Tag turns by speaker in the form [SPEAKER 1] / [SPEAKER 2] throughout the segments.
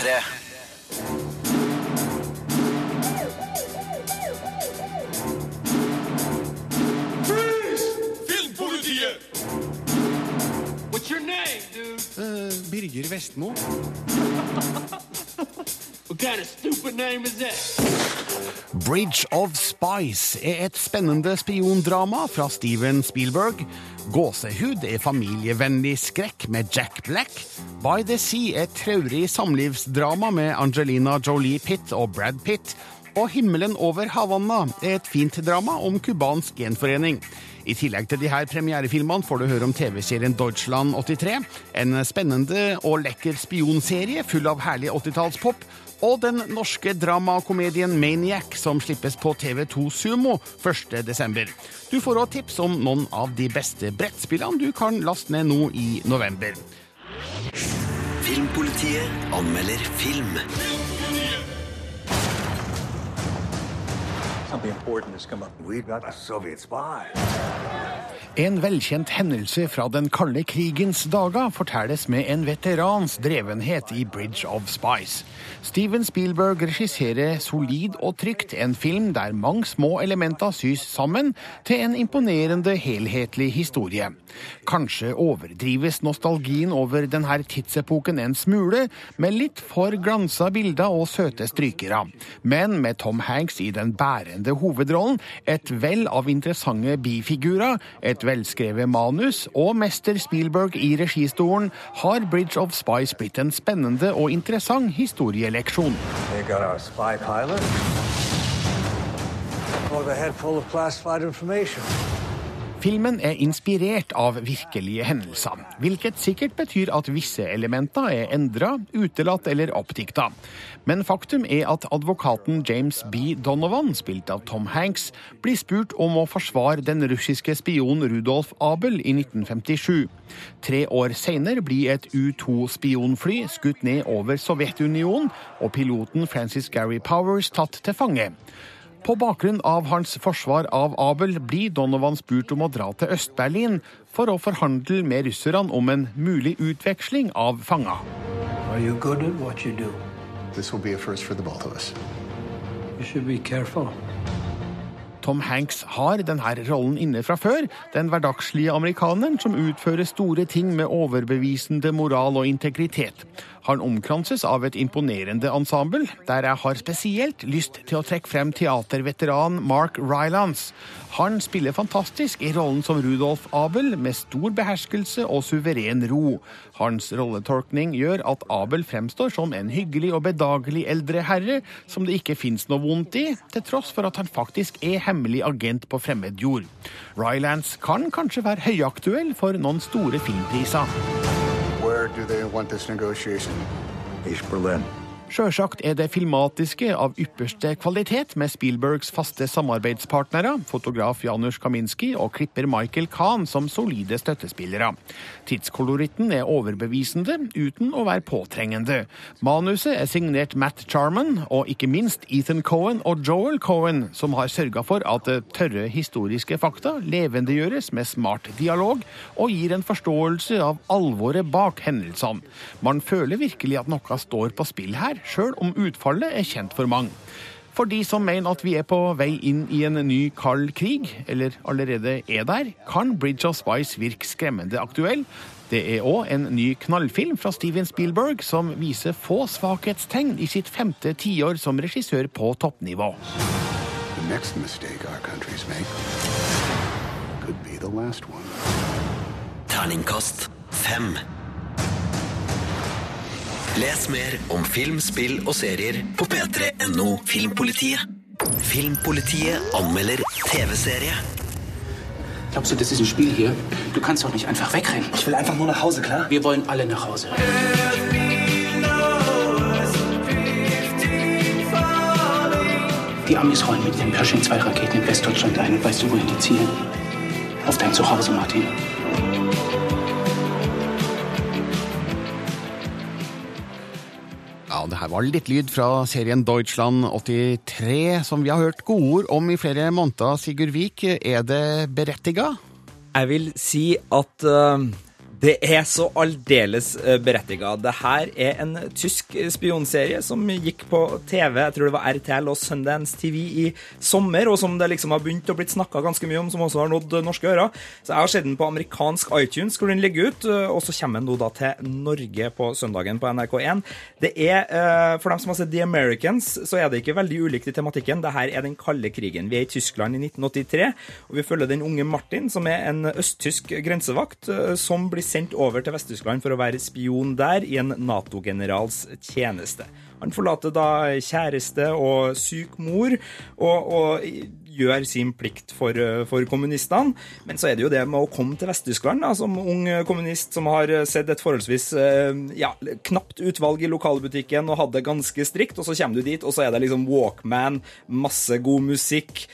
[SPEAKER 1] P3.
[SPEAKER 2] Filmpolitiet!
[SPEAKER 3] What's your name, dude?
[SPEAKER 4] Eh, Birger Vestmo. Bridge of Spice er et spennende spiondrama fra Steven Spielberg. Gåsehud er familievennlig skrekk med Jack Black. By the Sea er traurig samlivsdrama med Angelina Jolie Pitt og Brad Pitt. Og Himmelen over Havanna er et fint drama om cubansk gjenforening. I tillegg til de her premierefilmene får du høre om TV-serien Deutschland 83, en spennende og lekker spionserie full av herlig 80-tallspop, og den norske dramakomedien Maniac, som slippes på TV2 Sumo 1. desember. Du får òg tips om noen av de beste brettspillene du kan laste ned nå i november.
[SPEAKER 1] Filmpolitiet anmelder film.
[SPEAKER 5] Something important has come up.
[SPEAKER 6] We've got a Soviet spy.
[SPEAKER 4] En velkjent hendelse fra den kalde krigens dager fortelles med en veterans drevenhet i Bridge of Spice. Steven Spielberg regisserer solid og trygt en film der mange små elementer sys sammen til en imponerende helhetlig historie. Kanskje overdrives nostalgien over denne tidsepoken en smule, med litt for glansa bilder og søte strykere. Men med Tom Hanks i den bærende hovedrollen, et vell av interessante bifigurer, et velskrevet manus og mester Spielberg i registolen, har Bridge of Spice blitt en spennende og interessant historieleksjon.
[SPEAKER 6] They got our spy pilot. Or the head full of classified information.
[SPEAKER 4] Filmen er inspirert av virkelige hendelser, hvilket sikkert betyr at visse elementer er endra, utelatt eller oppdikta. Men faktum er at advokaten James B. Donovan, spilt av Tom Hanks, blir spurt om å forsvare den russiske spionen Rudolf Abel i 1957. Tre år seinere blir et U-2-spionfly skutt ned over Sovjetunionen, og piloten Francis Gary Powers tatt til fange. På bakgrunn av hans forsvar av Abel blir Donovan spurt om å dra til Øst-Berlin for å forhandle med russerne om en mulig utveksling av fanger.
[SPEAKER 6] Are you good at what you do?
[SPEAKER 7] This will be a first for the both of us.
[SPEAKER 6] You should be careful.
[SPEAKER 4] Tom Hanks har denne rollen inne fra før, den hverdagslige amerikaneren som utfører store ting med overbevisende moral og integritet. Han omkranses av et imponerende ensemble, der jeg har spesielt lyst til å trekke frem teaterveteran Mark Rylance. Han spiller fantastisk i rollen som Rudolf Abel, med stor beherskelse og suveren ro. Hans rolletolkning gjør at Abel fremstår som en hyggelig og bedagelig eldre herre som det ikke fins noe vondt i, til tross for at han faktisk er hemmelig agent på fremmed jord. Rylance kan kanskje være høyaktuell for noen store filmpriser.
[SPEAKER 7] Do they want this negotiation?
[SPEAKER 6] East Berlin.
[SPEAKER 4] Sjølsagt er det filmatiske av ypperste kvalitet med Spielbergs faste samarbeidspartnere, fotograf Janusz Kaminski og klipper Michael Kahn som solide støttespillere. Tidskoloritten er overbevisende uten å være påtrengende. Manuset er signert Matt Charman og ikke minst Ethan Cohen og Joel Cohen, som har sørga for at tørre historiske fakta levendegjøres med smart dialog og gir en forståelse av alvoret bak hendelsene. Man føler virkelig at noe står på spill her, sjøl om utfallet er kjent for mange. For de som mener at vi er på vei inn i en ny kald krig, eller allerede er der, kan Bridge of Spice virke skremmende aktuell. Det er òg en ny knallfilm fra Steven Spielberg som viser få svakhetstegn i sitt femte tiår som regissør på toppnivå.
[SPEAKER 7] The next mistake our countries make could be the last one.
[SPEAKER 1] Terningkast fem. Les mer om film, spill og serier på p3.no Filmpolitiet. Filmpolitiet anmelder TV-serie.
[SPEAKER 8] Glaubst du, das ist ein Spiel hier? Du kannst doch nicht einfach wegrennen.
[SPEAKER 5] Ich will einfach nur nach Hause, klar?
[SPEAKER 8] Wir wollen alle nach Hause. Die Amis rollen mit ihren Pershing 2 Raketen in Westdeutschland ein. Und weißt du, wohin die zielen? Auf dein Zuhause, Martin.
[SPEAKER 4] Her var litt lyd fra serien Deutschland 83, som vi har hørt godord om i flere måneder. Sigurd Vik, er det berettiga?
[SPEAKER 9] Jeg vil si at eh,
[SPEAKER 2] Det er så aldeles berettiga. Det her er en tysk spionserie som gikk på TV, jeg tror det var RTL og Sundance TV i sommer, og som det liksom har begynt å blitt snakka ganske mye om, som også har nådd norske ører. Så jeg har sett den på amerikansk iTunes, hvor den ligger ut, og så kommer den nå da til Norge på søndagen på NRK1. Det er, eh, For dem som har sett The Americans, så er det ikke veldig ulikt i tematikken. Det her er den kalde krigen. Vi er i Tyskland i 1983, og vi følger den unge Martin, som er en østtysk grensevakt, eh, som blir sendt over til Vest-Tyskland for å være spion der i en Nato-generals tjeneste. Han forlater da kjæreste og syk mor, og, og gjør sin plikt for, for, kommunistene. Men så er det jo det med å komme til Vest-Tyskland som ung kommunist som har sett et forholdsvis ja, knapt utvalg i lokalbutikken og hatt det ganske strikt, og så kommer du dit, og så er det liksom Walkman, masse god musikk,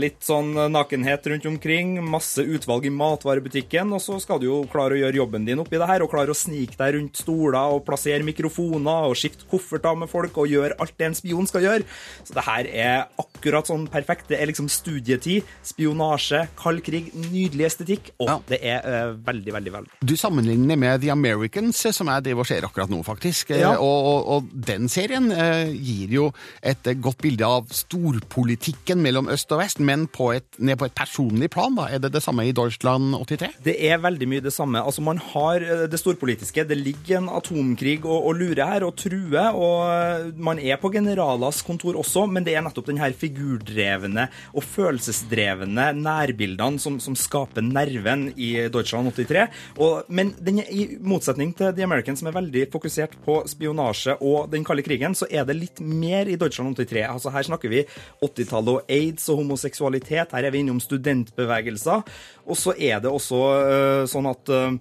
[SPEAKER 2] litt sånn nakenhet rundt omkring, masse utvalg i matvarebutikken, og så skal du jo klare å gjøre jobben din oppi det her, og klare å snike deg rundt stoler og plassere mikrofoner og skifte kofferter med folk og gjøre alt det en spion skal gjøre. Så det her er akkurat sånn perfekt. Det er liksom studietid, spionasje, kald krig, nydelig estetikk, og
[SPEAKER 4] Ja.
[SPEAKER 2] det er uh, veldig, veldig veldig.
[SPEAKER 4] Du sammenligner med The Americans, eh, som jeg driver og ser akkurat nå, faktisk. Eh,
[SPEAKER 2] Ja.
[SPEAKER 4] Og, og, og den serien uh, gir jo et godt bilde av storpolitikken mellom øst og vest, men på et, ned på et personlig plan. da. Er det det samme i Deutschland 83?
[SPEAKER 2] Det er veldig mye det samme. Altså, Man har det storpolitiske. Det ligger en atomkrig og, og lurer her og truer. Og man er på generalas kontor også, men det er nettopp den her figurdrevne og følelsesdrevne nærbildene som, som skaper nerven i Deutschland 83. Og, men den i motsetning til The American, som er veldig fokusert på spionasje og den kalde krigen, så er det litt mer i Deutschland 83. Altså, her snakker vi 80-tallet og aids og homoseksualitet. Her er vi innom studentbevegelser. Og så er det også øh, sånn at øh,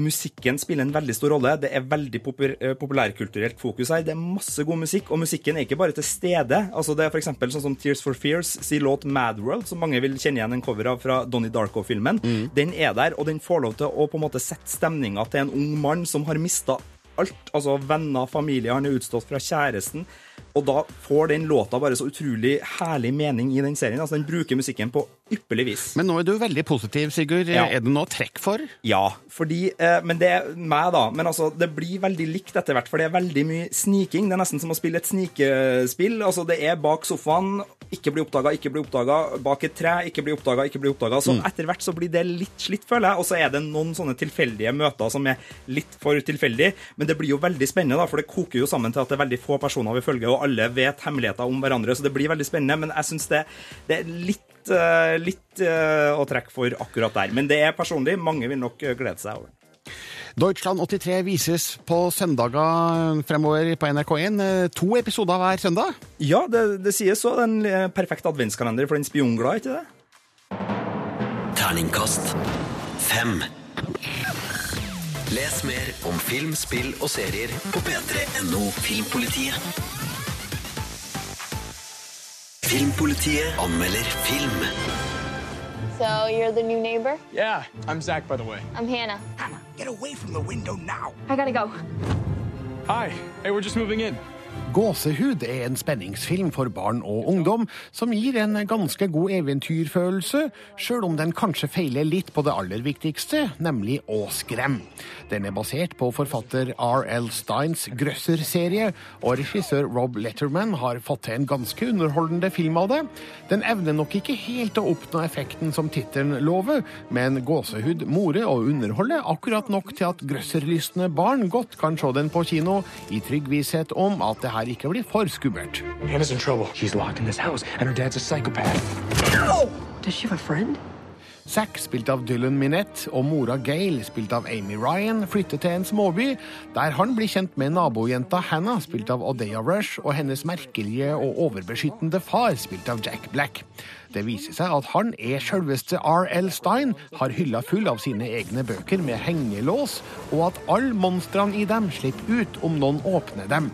[SPEAKER 2] musikken spiller en veldig stor rolle. Det er veldig popul øh, populærkulturelt fokus her. Det er masse god musikk, og musikken er ikke bare til stede. Altså Det er f.eks. sånn som Tears for Fears sin låt Mad World, som mange vil kjenne igjen en cover av fra Donnie Darko-filmen. Den er der, og den får lov til å på en måte sette stemninga til en ung mann som har mista alt. Altså venner, familie, han er utstått fra kjæresten. Og da får den låta bare så utrolig herlig mening i den serien. Altså Den bruker musikken på ypperlig vis.
[SPEAKER 4] Men nå er du veldig positiv, Sigurd.
[SPEAKER 2] Ja.
[SPEAKER 4] Er det noe trekk for?
[SPEAKER 2] Ja, fordi eh, Men det er meg, da. Men altså, det blir veldig likt etter hvert, for det er veldig mye sniking. Det er nesten som å spille et snikespill. Altså, det er bak sofaen, ikke bli oppdaga, ikke bli oppdaga. Bak et tre, ikke bli oppdaga, ikke bli oppdaga. Så etter hvert så blir det litt slitt, føler jeg. Og så er det noen sånne tilfeldige møter som er litt for tilfeldige. Men det blir jo veldig spennende, da, for det koker jo sammen til at det er veldig få personer vi følger, og alle vet hemmeligheter om hverandre. Så det blir veldig spennende. Men jeg syns det, det er litt, eh, litt eh, å trekke for akkurat der. Men det er personlig. Mange vil nok eh, glede seg over.
[SPEAKER 4] Deutschland 83 vises på søndager fremover på NRK1. Eh, To episoder hver søndag.
[SPEAKER 2] Ja, det, det sies så. den perfekte en perfekt adventskalender for den spionglade, ikke det?
[SPEAKER 1] Terningkast fem. Les mer om film, spill og serier på p3.no Filmpolitiet. Filmpolitiet anmelder film.
[SPEAKER 9] So you're the new neighbor?
[SPEAKER 3] Yeah, I'm Zach, by the way.
[SPEAKER 9] I'm Hannah.
[SPEAKER 7] Hannah, get away from the window now.
[SPEAKER 9] I gotta go.
[SPEAKER 3] Hi. Hey, we're just moving in.
[SPEAKER 4] Gåsehud er en spenningsfilm for barn og ungdom som gir en ganske god eventyrfølelse, sjøl om den kanskje feiler litt på det aller viktigste, nemlig å skremme. Den er basert på forfatter R.L. Steins Grøsser-serie, og regissør Rob Letterman har fått til en ganske underholdende film av det. Den evner nok ikke helt å oppnå effekten som tittelen lover, men gåsehud morer og underholder akkurat nok til at grøsserlystne barn godt kan se den på kino, i trygg visshet om at det her ikke blir for skummelt.
[SPEAKER 8] Hannah's in trouble. She's locked in this house, and her dad's a psychopath.
[SPEAKER 10] Does she have a friend?
[SPEAKER 4] Zack, spilt av Dylan Minette, og mora Gail, spilt av Amy Ryan, flytter til en småby, der han blir kjent med nabojenta Hannah, spilt av Odeya Rush, og hennes merkelige og overbeskyttende far, spilt av Jack Black. Det viser seg at han er selveste R.L. Stein, har hylla full av sine egne bøker med hengelås, og at alle monstrene i dem slipper ut om noen åpner dem.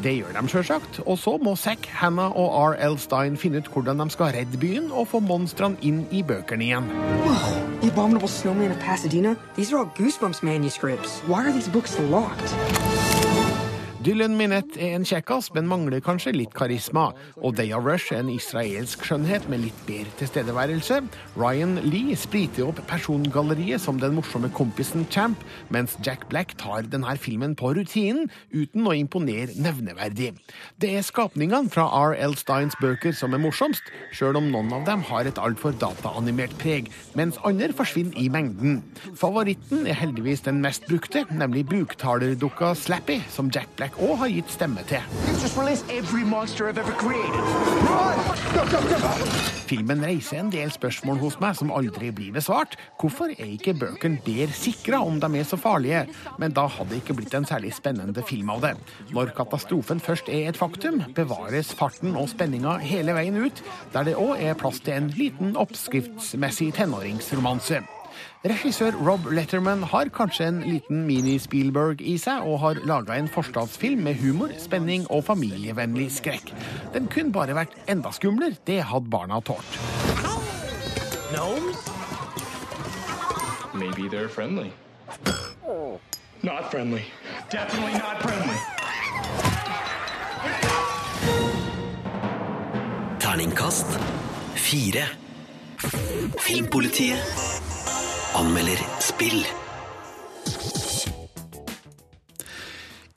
[SPEAKER 4] Det gjør de sjølsagt, og så må Zack, Hannah og R.L. Stein finne ut hvordan de skal redde byen og få monstrene inn i bøkene igjen.
[SPEAKER 10] Wow. The Abominable Snowman of Pasadena? These are all Goosebumps manuscripts. Why are these books locked?
[SPEAKER 4] Dylan Minette er en kjekkas, men mangler kanskje litt karisma. Og Day of Rush er en israelsk skjønnhet med litt bedre tilstedeværelse. Ryan Lee spriter opp persongalleriet som den morsomme kompisen Champ, mens Jack Black tar denne filmen på rutinen uten å imponere nevneverdig. Det er skapningene fra R.L. Steins bøker som er morsomst, sjøl om noen av dem har et altfor dataanimert preg, mens andre forsvinner i mengden. Favoritten er heldigvis den mest brukte, nemlig buktalerdukka Slappy, som Jack Black òg har gitt stemme til. Filmen reiser en del spørsmål hos meg som aldri blir besvart. Hvorfor er ikke bøkene bedre sikra om de er så farlige? Men da hadde det ikke blitt en særlig spennende film av det. Når katastrofen først er et faktum, bevares farten og spenninga hele veien ut, der det òg er plass til en liten oppskriftsmessig tenåringsromanse. Regissør Rob Letterman har kanskje en liten mini-Spielberg i seg, og har laga en forstadsfilm med humor, spenning og familievennlig skrekk. Den kunne bare vært enda skumlere. Det hadde barna tålt.
[SPEAKER 3] Maybe they're friendly. Not friendly. Definitely not friendly.
[SPEAKER 1] Terningkast fire. Filmpolitiet anmelder spill.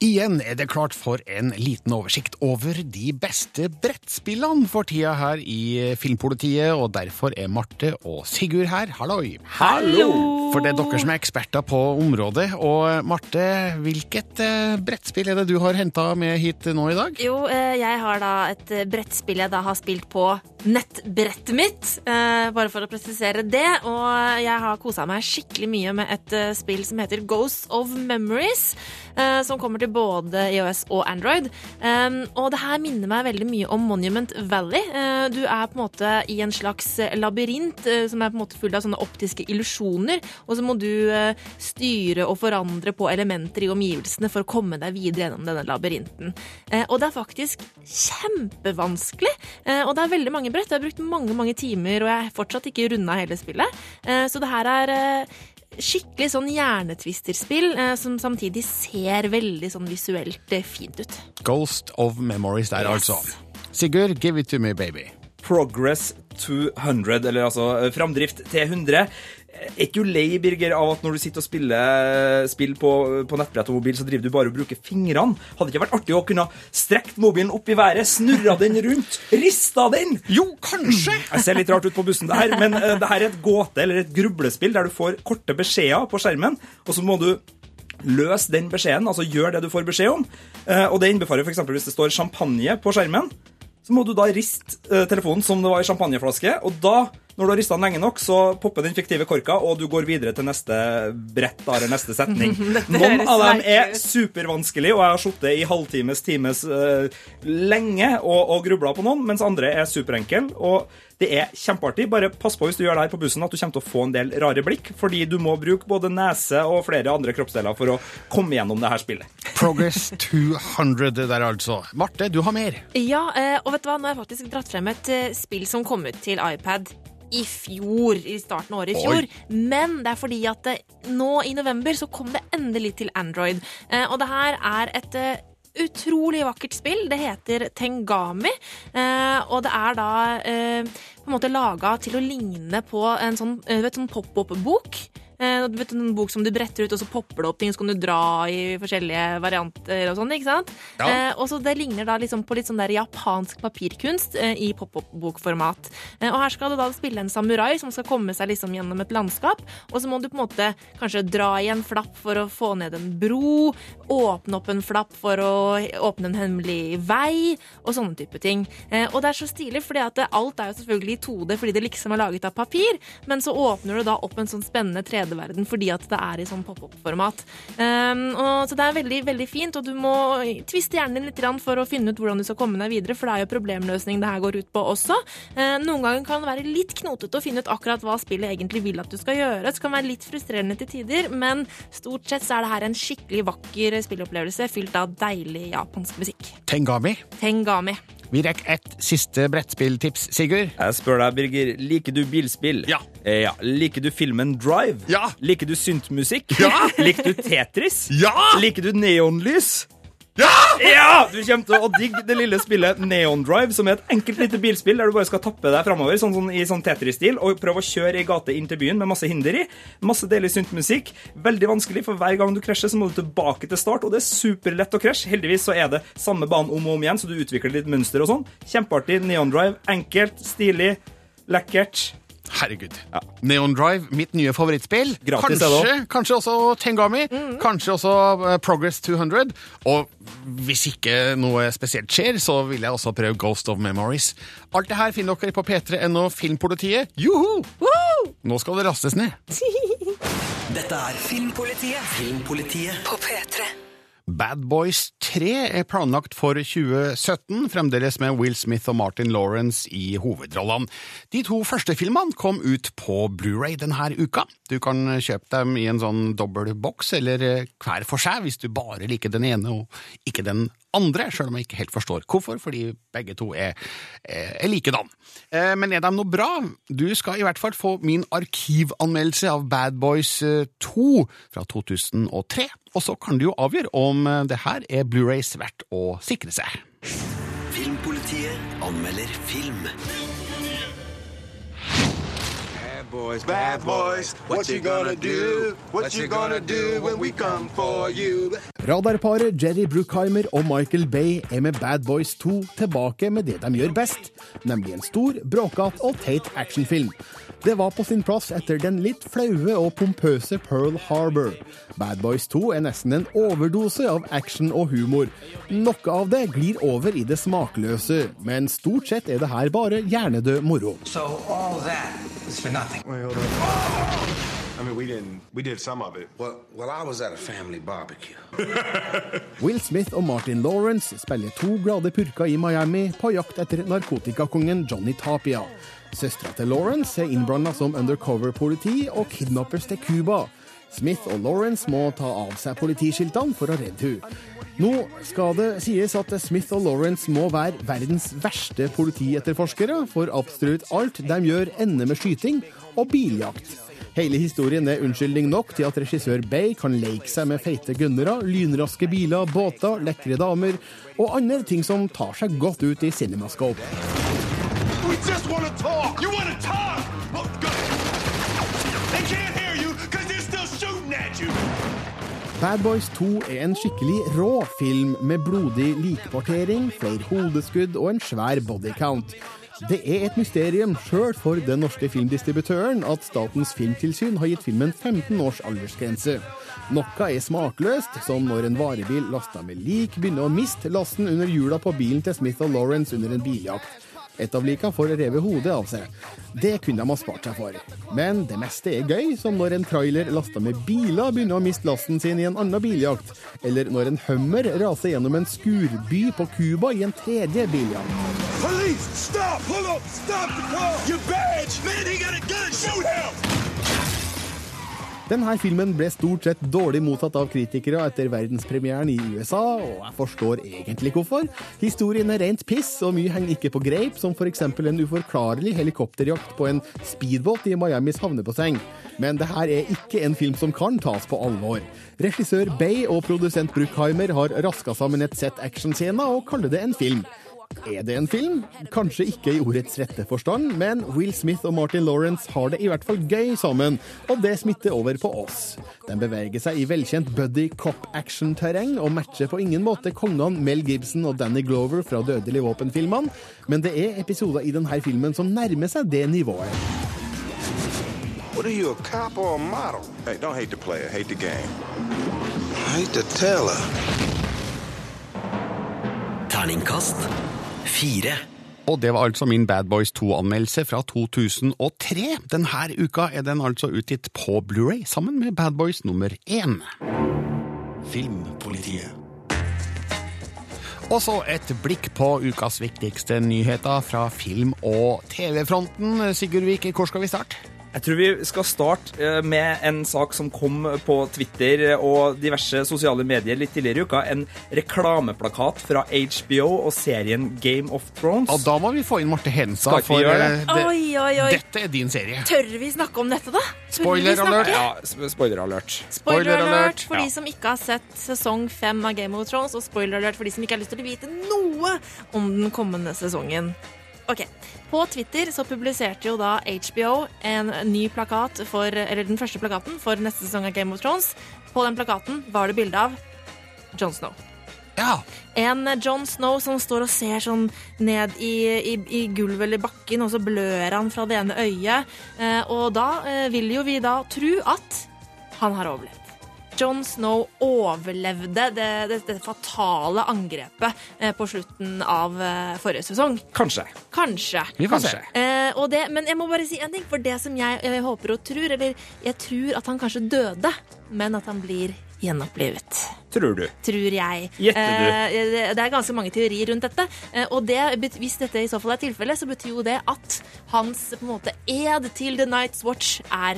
[SPEAKER 4] Igjen er det klart for en liten oversikt over de beste brettspillene for tida her i Filmpolitiet, og derfor er Marte og Sigurd her. Halloi!
[SPEAKER 2] Hallo!
[SPEAKER 4] For det er dere som er eksperter på området. Og Marte, hvilket eh, brettspill er det du har henta med hit nå i dag?
[SPEAKER 11] Jo, eh, jeg har da et eh, brettspill jeg da har spilt på nettbrettet mitt, eh, bare for å presisere det. Og jeg har kosa meg skikkelig mye med et spill som heter Ghosts of Memories, som kommer til både IOS og Android. Og det her minner meg veldig mye om Monument Valley. Eh, du er på en måte i en slags labyrint eh, som er på en måte full av sånne optiske illusjoner, og så må du eh, styre og forandre på elementer i omgivelsene for å komme deg videre gjennom denne labyrinten. Eh, og det er faktisk kjempevanskelig, eh, og det er veldig mange brett. Jeg har brukt mange, mange timer, og jeg har fortsatt ikke runda hele spillet. Eh, så det her er eh, skikkelig sånn hjernetvisterspill eh, som samtidig ser veldig sånn visuelt eh, fint ut.
[SPEAKER 4] Ghost of Memories der,
[SPEAKER 11] Yes.
[SPEAKER 4] altså. Sigurd, give it to me, baby.
[SPEAKER 2] Progress to 100, eller altså eh, framdrift til 100. Er ikke du lei, Birger, av at når du sitter og spiller spill på, på nettbrett og mobil, så driver du bare og bruker fingrene? Hadde det ikke vært artig å kunne strekt mobilen opp i været, snurra den rundt, rista den?
[SPEAKER 4] Jo, kanskje!
[SPEAKER 2] Jeg ser litt rart ut på bussen, det her, men eh, det her er et gåte eller et grublespill der du får korte beskjeder på skjermen, og så må du løse den beskjeden, altså gjør det du får beskjed om. Eh, Og det innbefarer f.eks. hvis det står champagne på skjermen, så må du da riste eh, telefonen som det var i champagneflaske, og da, når du har rista den lenge nok, så popper den fiktive korka, og du går videre til neste brett, eller neste setning. Noen av dem er supervanskelig, og jeg har sittet i halvtimes, times uh, lenge og, og grubla på noen, mens andre er superenkle. Og det er kjempeartig. Bare pass på hvis du gjør det her på bussen, at du kommer til å få en del rare blikk, fordi du må bruke både nese og flere andre kroppsdeler for å komme gjennom det her spillet.
[SPEAKER 4] Progress 200 der, altså. Marte, du har mer.
[SPEAKER 11] Ja, eh, og vet du hva, nå har jeg faktisk dratt frem et eh, spill som kom ut til iPad i fjor, i starten av året i fjor. Men det er fordi at det, nå i november så kom det endelig til Android. Eh, og det her er et eh, utrolig vakkert spill. Det heter Tengami, eh, og det er da eh, på en måte laga til å ligne på en sånn, eh, vet, sånn pop-opp-bok. Eh, du en bok som du bretter ut, og så popper det opp ting, så kan du dra i forskjellige varianter og sånn, ikke sant?
[SPEAKER 4] Ja.
[SPEAKER 11] Eh, og så Det ligner da liksom på litt sånn der japansk papirkunst eh, i pop-opp-bokformat. Eh, og her skal du da spille en samurai som skal komme seg liksom gjennom et landskap, og så må du på en måte kanskje dra i en flapp for å få ned en bro, åpne opp en flapp for å åpne en hemmelig vei, og sånne type ting. Eh, og det er så stilig, fordi at alt er jo selvfølgelig i 2D fordi det liksom er laget av papir, men så åpner du da opp en sånn spennende 3D-verden fordi at det er i sånn pop-opp-format. Um, så det er veldig, veldig fint, og du må tviste hjernen din litt for å finne ut hvordan du skal komme deg videre, for det er jo problemløsning det her går ut på også. Uh, noen ganger kan det være litt knotete å finne ut akkurat hva spillet egentlig vil at du skal gjøre. Det kan være litt frustrerende til tider, men stort sett så er det her en skikkelig vakker spillopplevelse fylt av deilig japansk musikk.
[SPEAKER 4] Tengami.
[SPEAKER 11] Tengami.
[SPEAKER 4] Vi rekker ett siste brettspilltips, Sigurd.
[SPEAKER 2] Jeg spør deg, Birger, liker du bilspill?
[SPEAKER 4] Ja.
[SPEAKER 2] Eh, ja. Liker du filmen Drive?
[SPEAKER 4] Ja.
[SPEAKER 2] Liker du syntmusikk?
[SPEAKER 4] Ja.
[SPEAKER 2] Liker du Tetris?
[SPEAKER 4] Ja.
[SPEAKER 2] Liker du neonlys? Ja! Du kommer til å digge det lille spillet Neon Drive, som er et enkelt lite bilspill der du bare skal tappe deg framover sånn, sånn, i sånn Tetris-stil og prøve å kjøre ei gate inn til byen med masse hinder i. Masse deilig syntmusikk. Veldig vanskelig, for hver gang du krasjer, så må du tilbake til start, og det er superlett å krasje. Heldigvis så er det samme banen om og om igjen, så du utvikler litt mønster og sånn. Kjempeartig. Neon Drive. Enkelt, stilig, lekkert.
[SPEAKER 4] Herregud. Neon Drive, mitt nye favorittspill.
[SPEAKER 2] Gratis
[SPEAKER 4] kanskje, kanskje også Tengami. Kanskje også eh, Progress 200. Og hvis ikke noe spesielt skjer, så vil jeg også prøve Ghost of Memories. Alt det her finner dere på p3.no Filmpolitiet. Joho! Nå skal det rastes ned.
[SPEAKER 1] Dette er Filmpolitiet. Filmpolitiet
[SPEAKER 12] På P3.
[SPEAKER 4] Bad Boys 3 er planlagt for 2017, fremdeles med Will Smith og Martin Lawrence i hovedrollene. De to første filmene kom ut på Blu-ray denne uka. Du kan kjøpe dem i en sånn dobbel boks, eller eh, hver for seg, hvis du bare liker den ene og ikke den andre, selv om jeg ikke helt forstår hvorfor, fordi begge to er, er er likedan. Eh, Men er de noe bra? Du skal i hvert fall få min arkivanmeldelse av Bad Boys eh, 2 fra 2003, og så kan du jo avgjøre om eh, det her er Blu-rays verdt å sikre seg.
[SPEAKER 1] Filmpolitiet anmelder film.
[SPEAKER 13] Boys, bad boys, what you gonna do? What you gonna do when we come for you?
[SPEAKER 14] Radarparet Jerry Bruckheimer og Michael Bay er med Bad Boys 2 tilbake med det de gjør best, nemlig en stor, bråkete og teit actionfilm. Det var på sin plass etter den litt flaue og pompøse Pearl Harbor. Bad Boys 2 er nesten en overdose av action og humor. Noe av det glir over i det smakløse, men stort sett er det her bare hjernedød moro.
[SPEAKER 5] So all that was for nothing.
[SPEAKER 13] Wait, hold on. I mean, we didn't. We did some of it.
[SPEAKER 15] Well, well, I was at a family barbecue.
[SPEAKER 14] Will Smith og Martin Lawrence spiller to glade purker i Miami på jakt etter narkotikakongen Johnny Tapia. Søstera til Lawrence er innblanda som undercover-politi og kidnappes til Cuba. Smith og Lawrence må ta av seg politiskiltene for å redde henne. Nå skal det sies at Smith og Lawrence må være verdens verste politietterforskere, for absolutt alt de gjør ender med skyting og biljakt. Hele historien er unnskyldning nok til at regissør Bay kan leke seg med feite gunnere, lynraske biler, båter, lekre damer og andre ting som tar seg godt ut i cinemascope.
[SPEAKER 13] Just want to talk. You want to talk? Well, go. They can't hear you because they're still shooting at you.
[SPEAKER 14] Bad Boys 2 er en skikkelig rå film med blodig likpartering, flere hodeskudd og en svær bodycount. Det er et mysterium sjøl for den norske filmdistributøren at Statens filmtilsyn har gitt filmen 15 års aldersgrense. Noe er smakløst, som når en varebil lasta med lik begynner å miste lasten under hjula på bilen til Smith og Lawrence under en biljakt. Et av lika får revet hodet av seg. Det kunne de ha spart seg for. Men det meste er gøy, som når en trailer lasta med biler begynner å miste lasten sin i en annen biljakt, eller når en Hummer raser gjennom en skurby på Cuba i en tredje biljakt.
[SPEAKER 13] Police, stop! Pull up! Stop the car! Your badge! Man, he got a gun! Shoot him!
[SPEAKER 14] Denne filmen ble stort sett dårlig mottatt av kritikere etter verdenspremieren i USA, og jeg forstår egentlig hvorfor. Historien er rent piss, og mye henger ikke på greip, som f.eks. en uforklarlig helikopterjakt på en speedbåt i Miamis havnebasseng. Men det her er ikke en film som kan tas på alvor. Regissør Bay og produsent Bruckheimer har raska sammen et sett actionscener og kaller det en film. Er det en film? Kanskje ikke i ordets rette forstand, men Will Smith og Martin Lawrence har det i hvert fall gøy sammen, og det smitter over på oss. De beveger seg i velkjent buddy cop-action-terreng og matcher på ingen måte kongene Mel Gibson og Danny Glover fra Dødelig våpen-filmene, men det er episoder i denne filmen som nærmer seg det nivået.
[SPEAKER 15] What are you, a cop or a model? Hey, don't hate the player, hate the game. I hate the teller.
[SPEAKER 1] Terningkast fire.
[SPEAKER 4] Og det var altså min Bad Boys 2-anmeldelse fra 2003. Denne uka er den altså utgitt på Blu-ray sammen med Bad Boys nummer én.
[SPEAKER 1] Filmpolitiet.
[SPEAKER 4] Og så et blikk på ukas viktigste nyheter fra film- og TV-fronten. Sigurd Vik, hvor skal vi starte?
[SPEAKER 2] Jeg tror vi skal starte eh, med en sak som kom på Twitter og diverse sosiale medier litt tidligere i uka. En reklameplakat fra HBO og serien Game of Thrones.
[SPEAKER 4] Og da må vi få inn Marte
[SPEAKER 2] vi
[SPEAKER 4] for eh,
[SPEAKER 2] det?
[SPEAKER 4] det,
[SPEAKER 11] Oi, oi, oi.
[SPEAKER 4] dette er din serie.
[SPEAKER 11] Tør vi snakke om dette, da? Tør
[SPEAKER 4] spoiler alert.
[SPEAKER 2] Ja, spoiler alert.
[SPEAKER 11] Spoiler alert for de som ikke har sett sesong fem av Game of Thrones, og spoiler alert for de som ikke har lyst til å vite noe om den kommende sesongen. Ok, På Twitter så publiserte jo da HBO en ny plakat for, eller den første plakaten for neste sesong av Game of Thrones. På den plakaten var det bilde av Jon Snow.
[SPEAKER 4] Ja.
[SPEAKER 11] En Jon Snow som står og ser sånn ned i, i, i gulvet eller bakken, og så blør han fra det ene øyet. Eh, og da eh, vil jo vi da tro at han har overlevd. Jon Snow overlevde det, det, det fatale angrepet eh, på slutten av eh, forrige sesong.
[SPEAKER 2] Kanskje.
[SPEAKER 11] Kanskje.
[SPEAKER 2] Vi får se.
[SPEAKER 11] Eh, men jeg må bare si en ting, for det som jeg, jeg håper og tror, eller jeg tror at han kanskje døde, men at han blir gjenopplivet
[SPEAKER 2] Tror du.
[SPEAKER 11] tror jeg.
[SPEAKER 2] Gjetter du?
[SPEAKER 11] Eh, det- er ganske mange teorier rundt dette. Eh, og det, hvis dette i så fall er tilfellet, så betyr jo det at hans på en måte ed til The Night's Watch er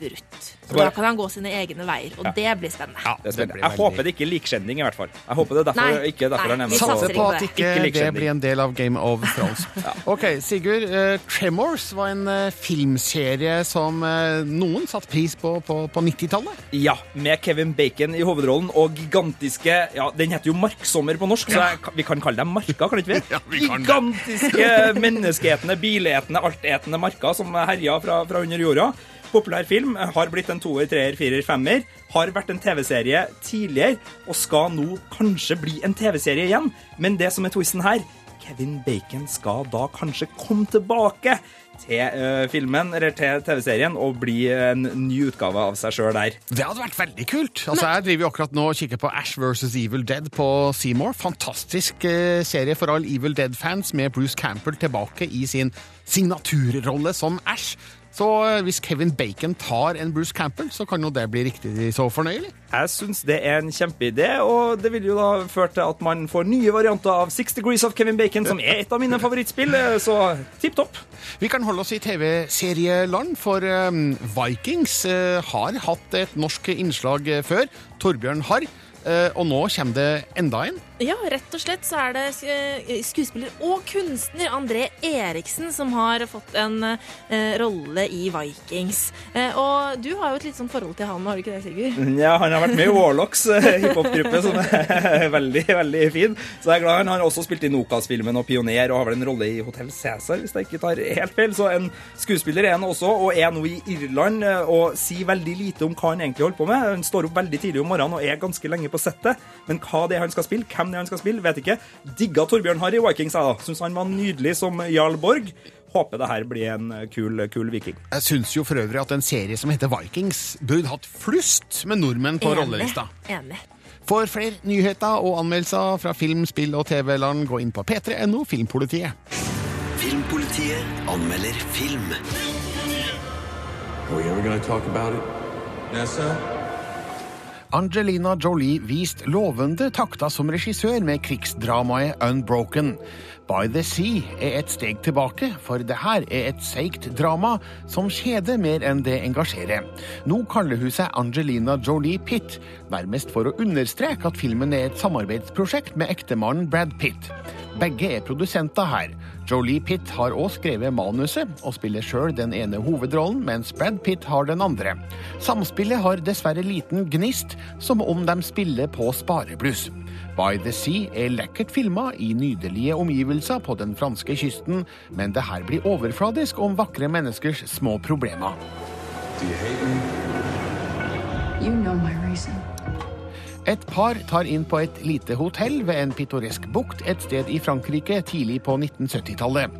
[SPEAKER 11] brutt. Så
[SPEAKER 2] Bare-
[SPEAKER 11] da kan han gå sine egne veier, og
[SPEAKER 2] Ja.
[SPEAKER 11] det blir spennende.
[SPEAKER 2] Det er spennende. Jeg håper det ikke er likskjending, i hvert fall. Jeg håper det er derfor,
[SPEAKER 11] Nei.
[SPEAKER 2] ikke derfor
[SPEAKER 11] Nei,
[SPEAKER 2] han er
[SPEAKER 11] vi satser
[SPEAKER 4] ikke på at
[SPEAKER 11] Ikke
[SPEAKER 4] ikke det blir en del av Game of Thrones. Ok, Sigurd. Uh, Tremors var en uh, filmserie som uh, noen satte pris på på, på 90-tallet.
[SPEAKER 2] Ja, med Kevin Bacon i hovedrollen og gigantiske Ja, den heter jo Marksommer på norsk, så jeg, vi kan kalle dem marker, kan ikke vi?
[SPEAKER 4] Ja, vi kan.
[SPEAKER 2] Gigantiske menneskeetende, biletende, altetende marker som herja fra, fra under jorda. Populær film, har blitt en toer, treer, firer, femmer. Har vært en TV-serie tidligere, og skal nå kanskje bli en TV-serie igjen. Men det som er twisten her, Kevin Bacon skal da kanskje komme tilbake til uh, filmen, eller til TV-serien, og bli en ny utgave av seg sjøl der.
[SPEAKER 4] Det hadde vært veldig kult. Altså, Jeg driver jo akkurat nå og kikker på Ash vs. Evil Dead på Seymour. Fantastisk uh, serie for alle Evil Dead-fans med Bruce Campbell tilbake i sin signaturrolle som Ash. Så eh, hvis Kevin Bacon tar en Bruce Campbell, så kan jo det bli riktig så fornøyelig.
[SPEAKER 2] Jeg syns det er en kjempeidé, og det vil jo da føre til at man får nye varianter av Six Degrees of Kevin Bacon, som er et av mine favorittspill, eh, så tipp topp.
[SPEAKER 4] Vi kan holde oss i TV-serieland, for eh, Vikings har hatt et norsk innslag før. Torbjørn Harr. og nå kommer det enda en.
[SPEAKER 11] Ja, rett og slett så er det skuespiller og kunstner André Eriksen som har fått en eh, rolle i Vikings. Eh, og du har jo et litt sånn forhold til han, har du ikke det, Sigurd?
[SPEAKER 2] Ja, han har vært med i Warlocks, eh, hiphop-gruppe, som er veldig, veldig fin. Så jeg er glad han har også spilt i Nokas-filmen og Pioner, og har vel en rolle i Hotell Cæsar, hvis jeg ikke tar helt feil. Så en skuespiller er han også, og er nå i Irland, eh, og sier veldig lite om hva han egentlig holder på med. Han står opp veldig tidlig om morgenen og er ganske lenge på settet, men hva det er han skal spille, hvem det er han skal spille, vet ikke. Digga Torbjørn Harry Vikings, jeg da. Syns han var nydelig som Jarl Borg. Håper det her blir en eh, kul, kul viking.
[SPEAKER 4] Jeg syns jo for øvrig at en serie som heter Vikings burde hatt flust med nordmenn på rollelista.
[SPEAKER 11] Enig.
[SPEAKER 4] For flere nyheter og anmeldelser fra film, spill og TV-land, gå inn på p3.no Filmpolitiet.
[SPEAKER 1] Filmpolitiet anmelder film.
[SPEAKER 12] Are we ever gonna to talk about it? Nessa?
[SPEAKER 4] Angelina Jolie vist lovende takter som regissør med krigsdramaet Unbroken. By the Sea er et steg tilbake, for det her er et seigt drama som kjeder mer enn det engasjerer. Nå kaller hun seg Angelina Jolie Pitt, nærmest for å understreke at filmen er et samarbeidsprosjekt med ektemannen Brad Pitt. Begge er produsenter her. Jolie Pitt har også skrevet manuset og spiller sjøl den ene hovedrollen, mens Brad Pitt har den andre. Samspillet har dessverre liten gnist, som om de spiller på sparebluss. By the Sea er lekkert filma i nydelige omgivelser på den franske kysten, men det her blir overfladisk om vakre menneskers små problemer.
[SPEAKER 12] Do you hate me?
[SPEAKER 10] You know my reason.
[SPEAKER 4] Et par tar inn på et lite hotell ved en pittoresk bukt et sted i Frankrike tidlig på 1970-tallet.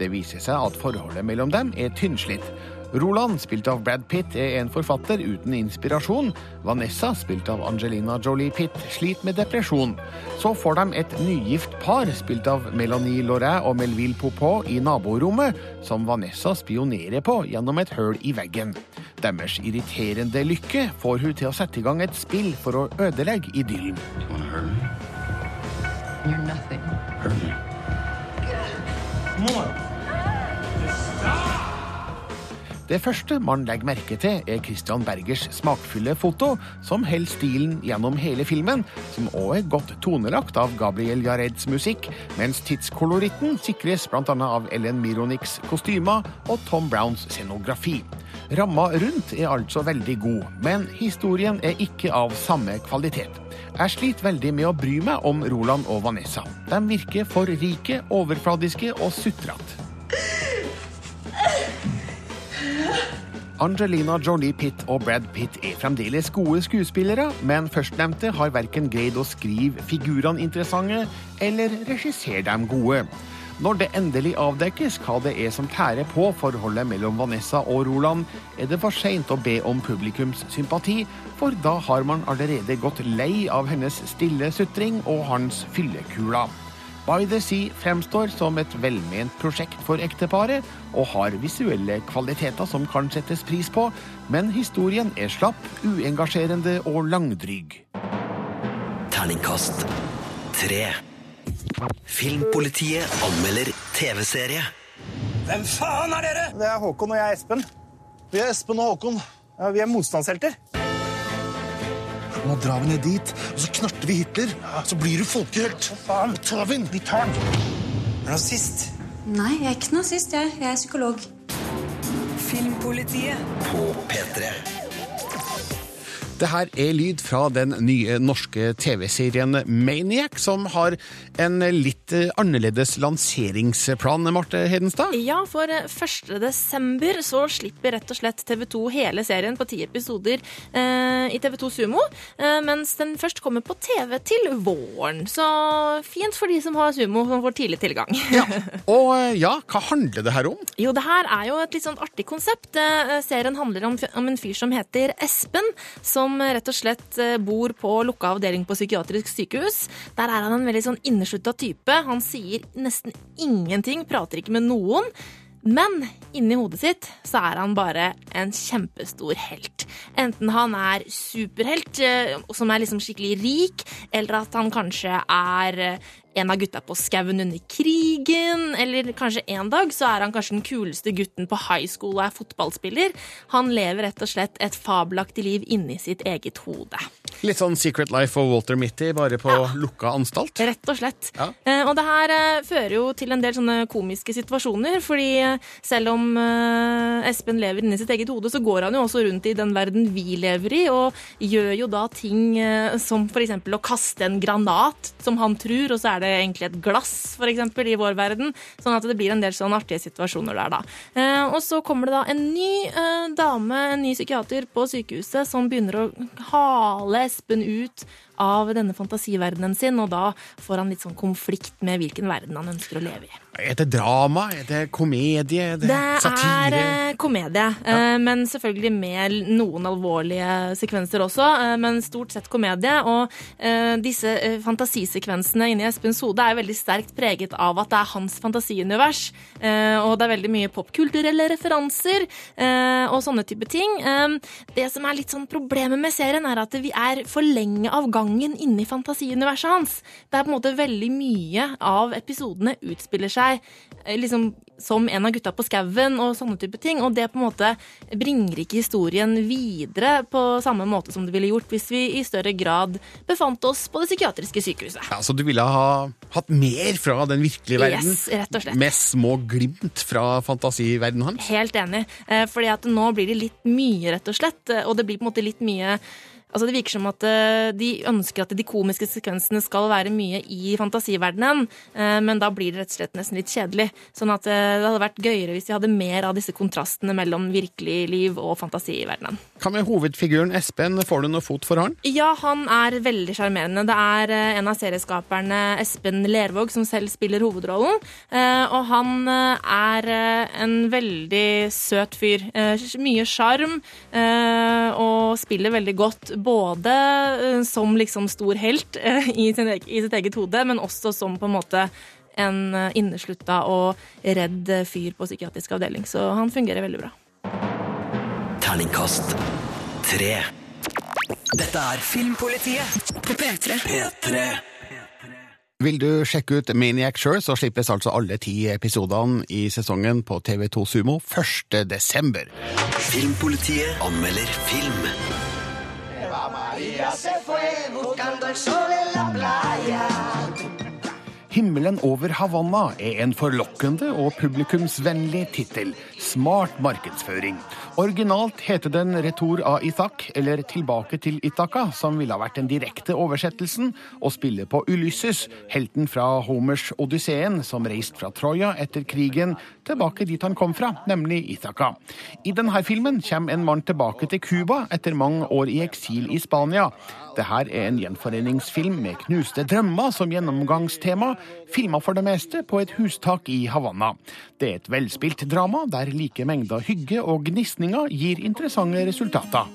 [SPEAKER 4] Det viser seg at forholdet mellom dem er tynnslitt. Roland, spilt av Brad Pitt, er en forfatter uten inspirasjon. Vanessa, spilt av Angelina Jolie Pitt, sliter med depresjon. Så får de et nygift par, spilt av Melanie Lauret og Melville Popot, i naborommet, som Vanessa spionerer på gjennom et høl i veggen. Deres irriterende lykke får hun til å sette i gang et spill for å ødelegge idyllen.
[SPEAKER 10] You're nothing.
[SPEAKER 4] Det første man legger merke til, er Christian Bergers smakfulle foto, som holder stilen gjennom hele filmen, som òg er godt tonelagt av Gabriel Jareds musikk, mens tidskoloritten sikres bl.a. av Ellen Mironiks kostymer og Tom Browns scenografi. Ramma rundt er altså veldig god, men historien er ikke av samme kvalitet. Jeg sliter veldig med å bry meg om Roland og Vanessa. De virker for rike, overfladiske og sutrete. Angelina Jolie Pitt og Brad Pitt er fremdeles gode skuespillere, men førstnevnte har verken greid å skrive figurene interessante eller regissere dem gode. Når det endelig avdekkes hva det er som tærer på forholdet mellom Vanessa og Roland, er det for seint å be om publikums sympati, for da har man allerede gått lei av hennes stille sutring og hans fyllekuler. By the Sea fremstår som et velment prosjekt for ekteparet, og har visuelle kvaliteter som kan settes pris på, men historien er slapp, uengasjerende og langdryg.
[SPEAKER 1] Terningkast tre. Filmpolitiet anmelder TV-serie.
[SPEAKER 16] Hvem faen er dere? Det er Håkon og jeg er Espen. Vi er Espen og Håkon. Ja, vi er motstandshelter. Nå drar vi ned dit, og så knarter vi Hitler. Så blir du folkehelt. Faen? Tar vi den. Vi tar den. Er du nazist?
[SPEAKER 17] Nei, jeg er ikke nazist. Jeg, jeg er psykolog.
[SPEAKER 1] Filmpolitiet på P3.
[SPEAKER 4] Det her er lyd fra den nye norske TV-serien Maniac, som har en litt eh, annerledes lanseringsplan, Marte Hedenstad?
[SPEAKER 11] Ja, for eh, 1. desember så slipper rett og slett TV 2 hele serien på ti episoder eh, i TV 2 Sumo, eh, mens den først kommer på TV til våren. Så fint for de som har Sumo, som får tidlig tilgang.
[SPEAKER 4] Og eh, ja, hva handler det her om?
[SPEAKER 11] Jo, det her er jo et litt sånn artig konsept. Eh, Serien handler om, om en fyr som heter Espen, som rett og slett eh, bor på lukka avdeling på psykiatrisk sykehus. Der er han en veldig sånn inneslutta type. Han sier nesten ingenting, prater ikke med noen. Men inni hodet sitt så er han bare en kjempestor helt. Enten han er superhelt, eh, som er liksom skikkelig rik, eller at han kanskje er eh, en av gutta på skauen under krigen, eller kanskje en dag så er han kanskje den kuleste gutten på high school og er fotballspiller. Han lever rett og slett et fabelaktig liv inni sitt eget hode.
[SPEAKER 4] Litt sånn Secret Life og Walter Mitty, bare på lukka anstalt?
[SPEAKER 11] Rett og slett.
[SPEAKER 4] Ja.
[SPEAKER 11] Eh, og det her eh, fører jo til en del sånne komiske situasjoner, fordi eh, selv om Espen lever inni sitt eget hode, så går han jo også rundt i den verden vi lever i, og gjør jo da ting som eksempel å kaste en granat, som han tror, og så er det egentlig et glass, eksempel, i vår verden. Sånn at det blir en del sånn artige situasjoner der, da. Eh, og så kommer det da en ny eh, dame, en ny psykiater på sykehuset, som begynner å hale Espen ut av denne fantasiverdenen sin, og da får han litt sånn konflikt med hvilken verden han ønsker å leve i.
[SPEAKER 4] Er det drama? Er det komedie? Er det,
[SPEAKER 11] Det
[SPEAKER 4] satire?
[SPEAKER 11] er eh, komedie, ja. men selvfølgelig med noen alvorlige sekvenser også. eh, Men stort sett komedie. Og eh, disse eh, fantasisekvensene inni Espens hode er veldig sterkt preget av at det er hans fantasiunivers. eh, Og det er veldig mye popkulturelle referanser eh, og sånne type ting. Eh, Det som er litt sånn problemet med serien, er at vi er for lenge av gangen inni fantasiuniverset hans. Det er på en måte veldig mye av episodene utspiller seg eh, liksom som en av gutta på skauen og sånne type ting. Og det på en måte bringer ikke historien videre på samme måte som det ville gjort hvis vi i større grad befant oss på det psykiatriske sykehuset.
[SPEAKER 4] Ja, så du ville ha hatt mer fra den virkelige verden?
[SPEAKER 11] Yes, rett og slett.
[SPEAKER 4] Med små glimt fra fantasiverdenen hans?
[SPEAKER 11] Helt enig. Eh, Fordi at nå blir det litt mye, rett og slett. eh, Og det blir på en måte litt mye Altså Det virker som at eh, de ønsker at de komiske sekvensene skal være mye i fantasiverdenen, eh, men da blir det rett og slett nesten litt kjedelig. Sånn at eh, det hadde vært gøyere hvis de hadde mer av disse kontrastene mellom virkelig liv og fantasiverdenen.
[SPEAKER 4] Hva med hovedfiguren Espen? Får du noe fot for han?
[SPEAKER 11] Ja, han er veldig sjarmerende. Det er en av serieskaperne, Espen Lervåg, som selv spiller hovedrollen. Og han er en veldig søt fyr. Mye sjarm, og spiller veldig godt både eh, som liksom stor helt eh, i, sin, i sitt eget hode, men også som på en måte en eh, inneslutta og redd fyr på psykiatrisk avdeling. Så han fungerer veldig bra.
[SPEAKER 1] Terningkast tre. Dette er Filmpolitiet på P3. P3.
[SPEAKER 4] Vil du sjekke ut Maniac sjøl, så slippes altså alle ti episodene i sesongen på TV2 Sumo 1. desember.
[SPEAKER 1] Filmpolitiet anmelder film.
[SPEAKER 18] Buscando el sol en la playa.
[SPEAKER 4] Himmelen over Havanna er en forlokkende og publikumsvennlig tittel. Smart markedsføring. Originalt heter den Retour av Ithak, eller Tilbake til Ithaka, som ville ha vært den direkte oversettelsen, og spiller på Ulysses, helten fra Homers Odysseen, som reiste fra Troja etter krigen tilbake dit han kom fra, nemlig Ithaka. I denne filmen kommer en mann tilbake til Cuba etter mange år i eksil i Spania. Dette er en gjenforeningsfilm med knuste drømmer som gjennomgangstema, filma for det meste på et hustak i Havanna. Det er et velspilt drama der like mengder hygge og gnisninger gir interessante resultater.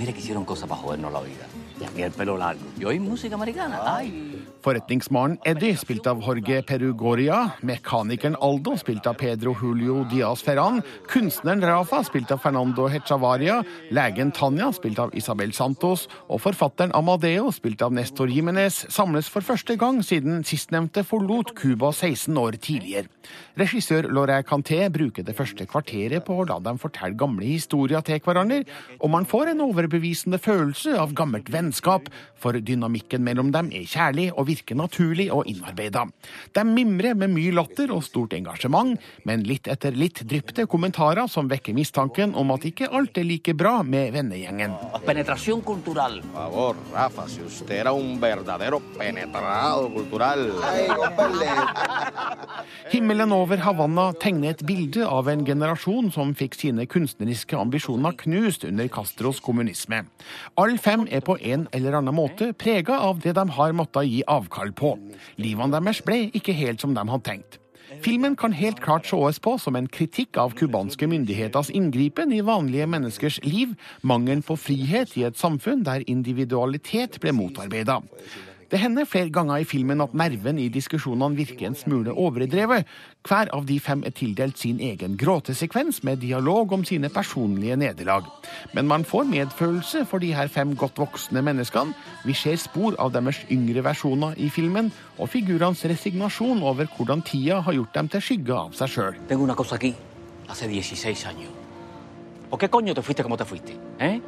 [SPEAKER 19] Mira que hicieron cosas para jodernos la vida. Y a mí el pelo largo. Y hoy música americana. Ay.
[SPEAKER 4] Forretningsmannen Eddie, spilt av Jorge Perugoria, mekanikeren Aldo, spilt av Pedro Julio Diaz Ferran, kunstneren Rafa, spilt av Fernando Hechavaria, legen Tanja, spilt av Isabel Santos, og forfatteren Amadeo, spilt av Nestor Jimenez, samles for første gang siden sistnevnte forlot Cuba 16 år tidligere. Regissør Laurent Canté bruker det første kvarteret på å la dem fortelle gamle historier til hverandre, og man får en overbevisende følelse av gammelt vennskap, for dynamikken mellom dem er kjærlig og virker naturlig og innarbeida. De mimrer med mye latter og stort engasjement, men litt etter litt drypte kommentarer som vekker mistanken om at ikke alt er like bra med vennegjengen.
[SPEAKER 19] Penetración cultural.
[SPEAKER 20] Favor, Rafa, si usted era un verdadero penetrado cultural.
[SPEAKER 4] Himmelen over Havanna tegner et bilde av en generasjon som fikk sine kunstneriske ambisjoner knust under Castros kommunisme. Alle fem er på en eller annen måte prega av det de har måttet gi avkall på. Livene deres ble ikke helt som de hadde tenkt. Filmen kan helt klart sees på som en kritikk av cubanske myndigheters inngripen i vanlige menneskers liv, mangelen på frihet i et samfunn der individualitet ble motarbeida. Det hender flere ganger i filmen at nerven i diskusjonene virker en smule overdrevet. Hver av de fem er tildelt sin egen gråtesekvens med dialog om sine personlige nederlag. Men man får medfølelse for de her fem godt voksne menneskene. Vi ser spor av deres yngre versjoner i filmen, og figurenes resignasjon over hvordan tida har gjort dem til skygge av seg sjøl.
[SPEAKER 19] Tengo una cosa aquí. Hace 16 años. ¿Por qué coño te fuiste como te fuiste? ¿Eh?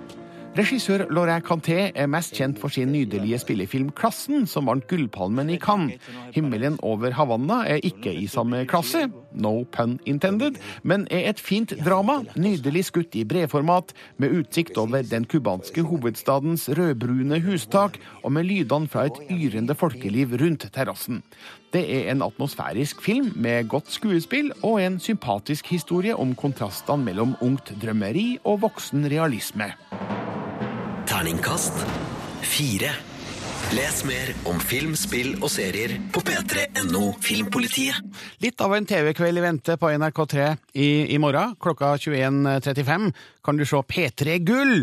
[SPEAKER 4] Regissør Laurent Canté er mest kjent for sin nydelige spillefilm 'Klassen', som vant Gullpalmen i Cannes. 'Himmelen over Havanna' er ikke i samme klasse, no pun intended, men er et fint drama, nydelig skutt i bredformat, med utsikt over den cubanske hovedstadens rødbrune hustak, og med lydene fra et yrende folkeliv rundt terrassen. Det er en atmosfærisk film med godt skuespill og en sympatisk historie om kontrastene mellom ungt drømmeri og voksen realisme.
[SPEAKER 1] Terningkast fire. Les mer om film, spill og serier på p3.no Filmpolitiet.
[SPEAKER 4] Litt av en TV-kveld i vente på NRK3 i, i morgen. Klokka 21.35 kan du se P3 Gull,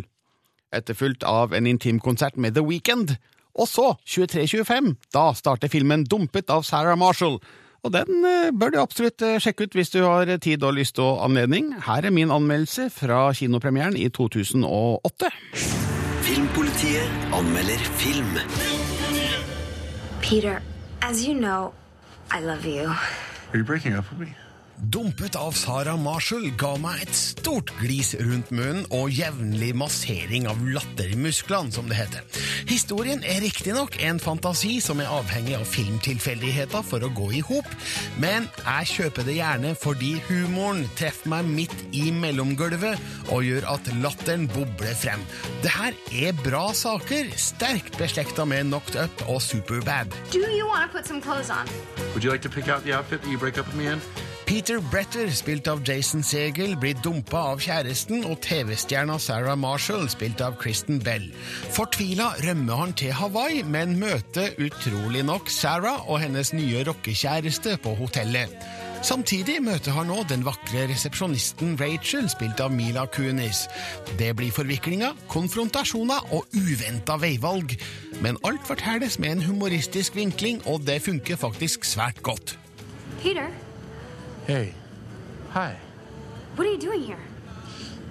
[SPEAKER 4] etterfulgt av en intimkonsert med The Weekend. Og så, 23.25, da starter filmen Dumpet av Sarah Marshall. Og den eh, bør du absolutt eh, sjekke ut hvis du har tid og lyst og anledning. Her er min anmeldelse fra kinopremieren i 2008.
[SPEAKER 1] Filmpolitiet anmelder film.
[SPEAKER 21] Peter, as you know, I love you.
[SPEAKER 12] Are you breaking up with me?
[SPEAKER 22] Dumpet av Sarah Marshall ga meg et stort glis rundt munnen og jevnlig massering av lattermusklene, som det heter. Historien er riktignok en fantasi som er avhengig av filmtilfeldigheter for å gå i hop, men jeg kjøper det gjerne fordi humoren treffer meg midt i mellomgulvet og gjør at latteren bobler frem. Det her er bra saker, sterkt beslekta med Knocked Up og Superbad.
[SPEAKER 17] Do you want to put some clothes on?
[SPEAKER 12] Would you like to pick out the outfit that you break up with me in?
[SPEAKER 22] Peter Bretter, spilt av Jason Segel, blir dumpa av kjæresten, og TV-stjerna Sarah Marshall, spilt av Kristen Bell. Fortvila rømmer han til Hawaii, men møter utrolig nok Sarah og hennes nye rockekjæreste på hotellet. Samtidig møter han nå den vakre resepsjonisten Rachel, spilt av Mila Kunis. Det blir forviklinger, konfrontasjoner og uventa veivalg. Men alt fortelles med en humoristisk vinkling, og det funker faktisk svært godt.
[SPEAKER 17] Peter,
[SPEAKER 12] Hey. Hi.
[SPEAKER 17] what are you doing here?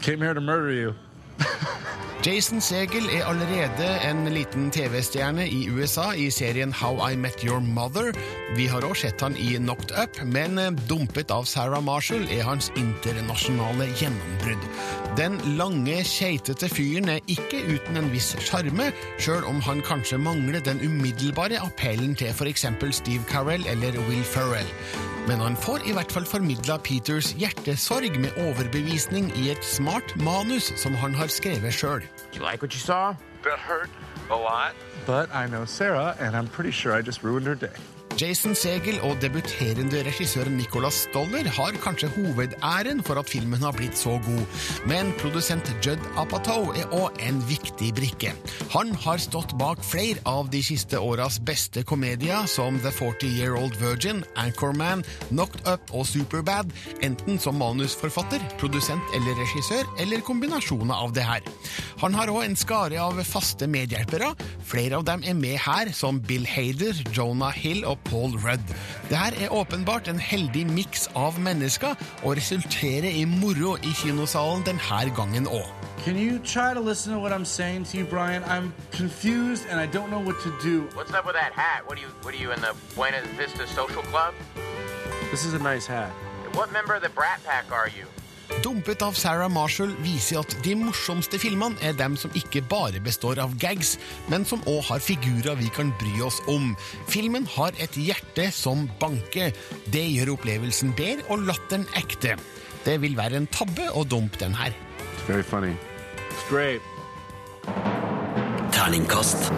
[SPEAKER 12] Came here to murder you.
[SPEAKER 4] Jason Segel er allerede en liten TV-stjerne i USA i serien How I Met Your Mother. Vi har også sett han i Knocked Up, men eh, dumpet av Sarah Marshall er hans internasjonale gjennombrudd. Den lange, keitete fyren er ikke uten en viss sjarme, sjøl om han kanskje mangler den umiddelbare appellen til f.eks. Steve Carell eller Will Ferrell. Men han får i hvert fall formidla Peters hjertesorg med overbevisning i et smart manus som han har skrevet sjøl.
[SPEAKER 23] Like what you saw?
[SPEAKER 24] That hurt a lot.
[SPEAKER 23] But I know Sarah, and I'm pretty sure I just ruined her day.
[SPEAKER 4] Jason Segel og debuterende regissør Nicholas Stoller har kanskje hovedæren for at filmen har blitt så god, men produsent Judd Apatow er òg en viktig brikke. Han har stått bak flere av de siste åras beste komedier, som The 40 Year Old Virgin, Anchorman, Knocked Up og Superbad, enten som manusforfatter, produsent eller regissør, eller kombinasjoner av det her. Han har òg en skare av faste medhjelpere. Flere av dem er med her, som Bill Hader, Jonah Hill og Paul Rudd. Dette er åpenbart en heldig miks av mennesker, og resulterer i moro i kinosalen denne gangen òg.
[SPEAKER 3] Can you try to listen to what I'm saying to you, Brian? I'm confused and I don't know what to do.
[SPEAKER 25] What's up with that hat? What are you what are you in the Buena Vista Social Club?
[SPEAKER 3] This is a nice hat.
[SPEAKER 25] What member of the Brat Pack are you?
[SPEAKER 4] Dumpet av Sarah Marshall viser at de morsomste filmene er dem som ikke bare består av gags, men som òg har figurer vi kan bry oss om. Filmen har et hjerte som banker. Det gjør opplevelsen bedre og latteren ekte. Det vil være en tabbe å dumpe den her.
[SPEAKER 23] It's very funny. It's great.
[SPEAKER 1] Terningkast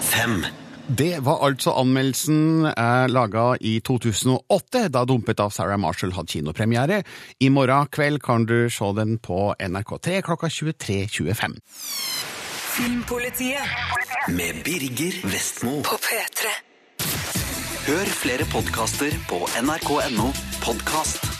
[SPEAKER 1] fem.
[SPEAKER 8] Det var altså anmeldelsen eh, laga i 2008, da Dumpet av Sarah Marshall hadde kinopremiere. I morgen kveld kan du se den på NRK3 klokka 23.25.
[SPEAKER 1] Filmpolitiet med Birger Vestmo. På P3. Hør flere podkaster på nrk.no podkast.